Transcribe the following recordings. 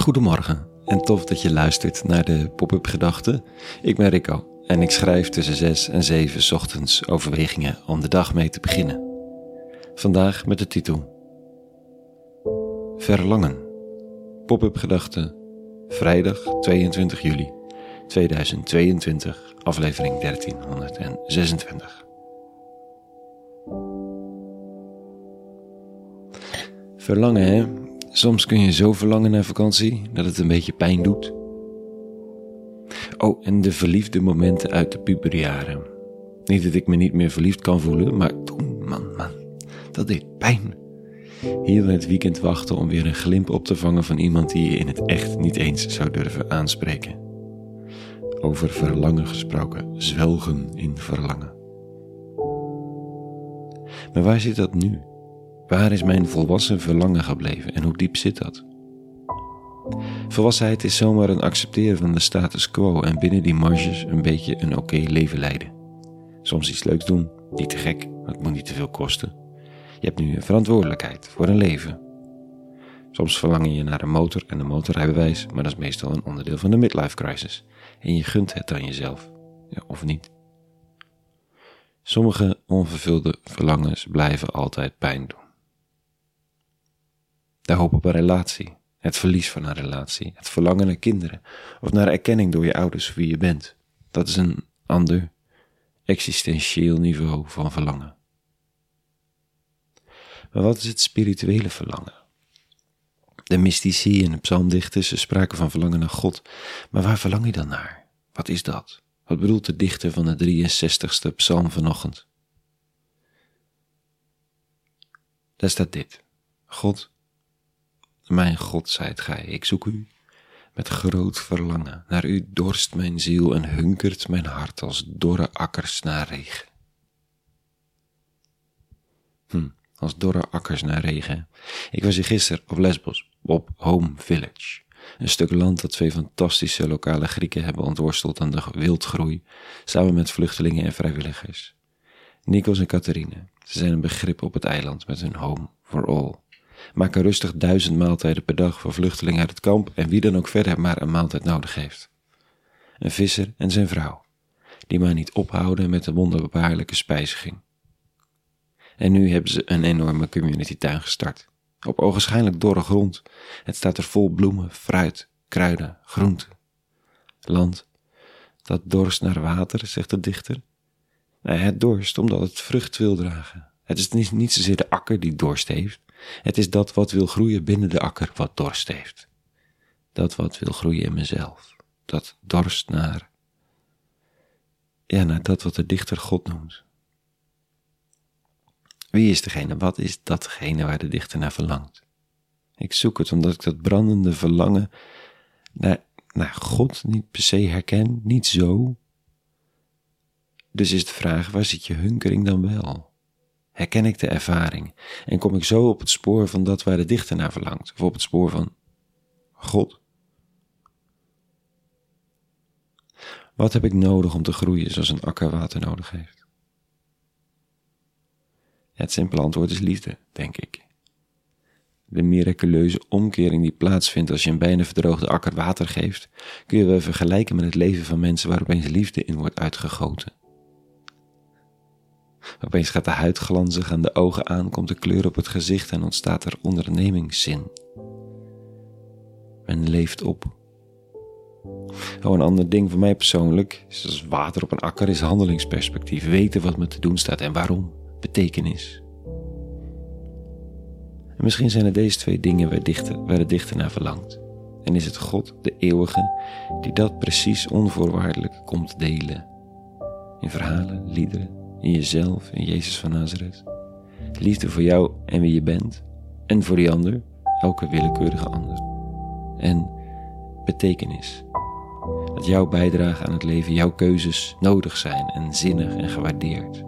Goedemorgen en tof dat je luistert naar de Pop-up Gedachten. Ik ben Rico en ik schrijf tussen 6 en 7 ochtends overwegingen om de dag mee te beginnen. Vandaag met de titel Verlangen. Pop-up Gedachten, vrijdag 22 juli 2022, aflevering 1326. Verlangen, hè? Soms kun je zo verlangen naar vakantie dat het een beetje pijn doet. Oh, en de verliefde momenten uit de puberjaren. Niet dat ik me niet meer verliefd kan voelen, maar toen, man, man, dat deed pijn. Hier in het weekend wachten om weer een glimp op te vangen van iemand die je in het echt niet eens zou durven aanspreken. Over verlangen gesproken, zwelgen in verlangen. Maar waar zit dat nu? Waar is mijn volwassen verlangen gebleven en hoe diep zit dat? Volwassenheid is zomaar een accepteren van de status quo en binnen die marges een beetje een oké leven leiden. Soms iets leuks doen, niet te gek, het moet niet te veel kosten. Je hebt nu een verantwoordelijkheid voor een leven. Soms verlang je naar een motor en een motorrijbewijs, maar dat is meestal een onderdeel van de midlife crisis. En je gunt het aan jezelf, ja, of niet. Sommige onvervulde verlangens blijven altijd pijn doen. De hoop op een relatie, het verlies van een relatie, het verlangen naar kinderen of naar erkenning door je ouders wie je bent. Dat is een ander existentieel niveau van verlangen. Maar wat is het spirituele verlangen? De mystici en de psalmdichters spraken van verlangen naar God, maar waar verlang je dan naar? Wat is dat? Wat bedoelt de dichter van de 63ste psalm vanochtend? Daar staat dit. God, mijn God zijt gij, ik zoek u met groot verlangen. Naar u dorst mijn ziel en hunkert mijn hart als dorre akkers naar regen. Hm, als dorre akkers naar regen. Ik was hier gisteren op Lesbos, op Home Village. Een stuk land dat twee fantastische lokale Grieken hebben ontworsteld aan de wildgroei, samen met vluchtelingen en vrijwilligers. Nikos en Catharine, ze zijn een begrip op het eiland met hun Home for All maken rustig duizend maaltijden per dag voor vluchtelingen uit het kamp en wie dan ook verder maar een maaltijd nodig heeft. Een visser en zijn vrouw, die maar niet ophouden met de wonderbaarlijke spijziging. En nu hebben ze een enorme community tuin gestart. Op ogenschijnlijk dorre grond. Het staat er vol bloemen, fruit, kruiden, groenten. Land dat dorst naar water, zegt de dichter. Nee, het dorst omdat het vrucht wil dragen. Het is niet, niet zozeer de akker die dorst heeft, het is dat wat wil groeien binnen de akker wat dorst heeft. Dat wat wil groeien in mezelf. Dat dorst naar, ja, naar dat wat de dichter God noemt. Wie is degene, wat is datgene waar de dichter naar verlangt? Ik zoek het omdat ik dat brandende verlangen naar, naar God niet per se herken, niet zo. Dus is de vraag, waar zit je hunkering dan wel? Herken ik de ervaring en kom ik zo op het spoor van dat waar de dichter naar verlangt, of op het spoor van God. Wat heb ik nodig om te groeien zoals een akker water nodig heeft? Het simpele antwoord is liefde, denk ik. De miraculeuze omkering die plaatsvindt als je een bijna verdroogde akker water geeft, kun je wel vergelijken met het leven van mensen waar opeens liefde in wordt uitgegoten. Opeens gaat de huid glanzen, gaan de ogen aan, komt de kleur op het gezicht en ontstaat er ondernemingszin. Men leeft op. Oh, een ander ding voor mij persoonlijk, zoals water op een akker, is handelingsperspectief. Weten wat me te doen staat en waarom. Betekenis. En misschien zijn het deze twee dingen waar, dichter, waar de dichter naar verlangt. En is het God, de eeuwige, die dat precies onvoorwaardelijk komt delen. In verhalen, liederen, in jezelf, in Jezus van Nazareth. Liefde voor jou en wie je bent, en voor die ander, elke willekeurige ander. En betekenis. Dat jouw bijdrage aan het leven, jouw keuzes nodig zijn en zinnig en gewaardeerd.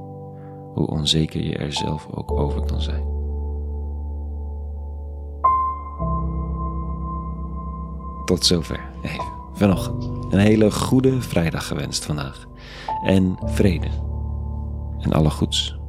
Hoe onzeker je er zelf ook over kan zijn. Tot zover even vanochtend. Een hele goede vrijdag gewenst vandaag. En vrede en alle goeds.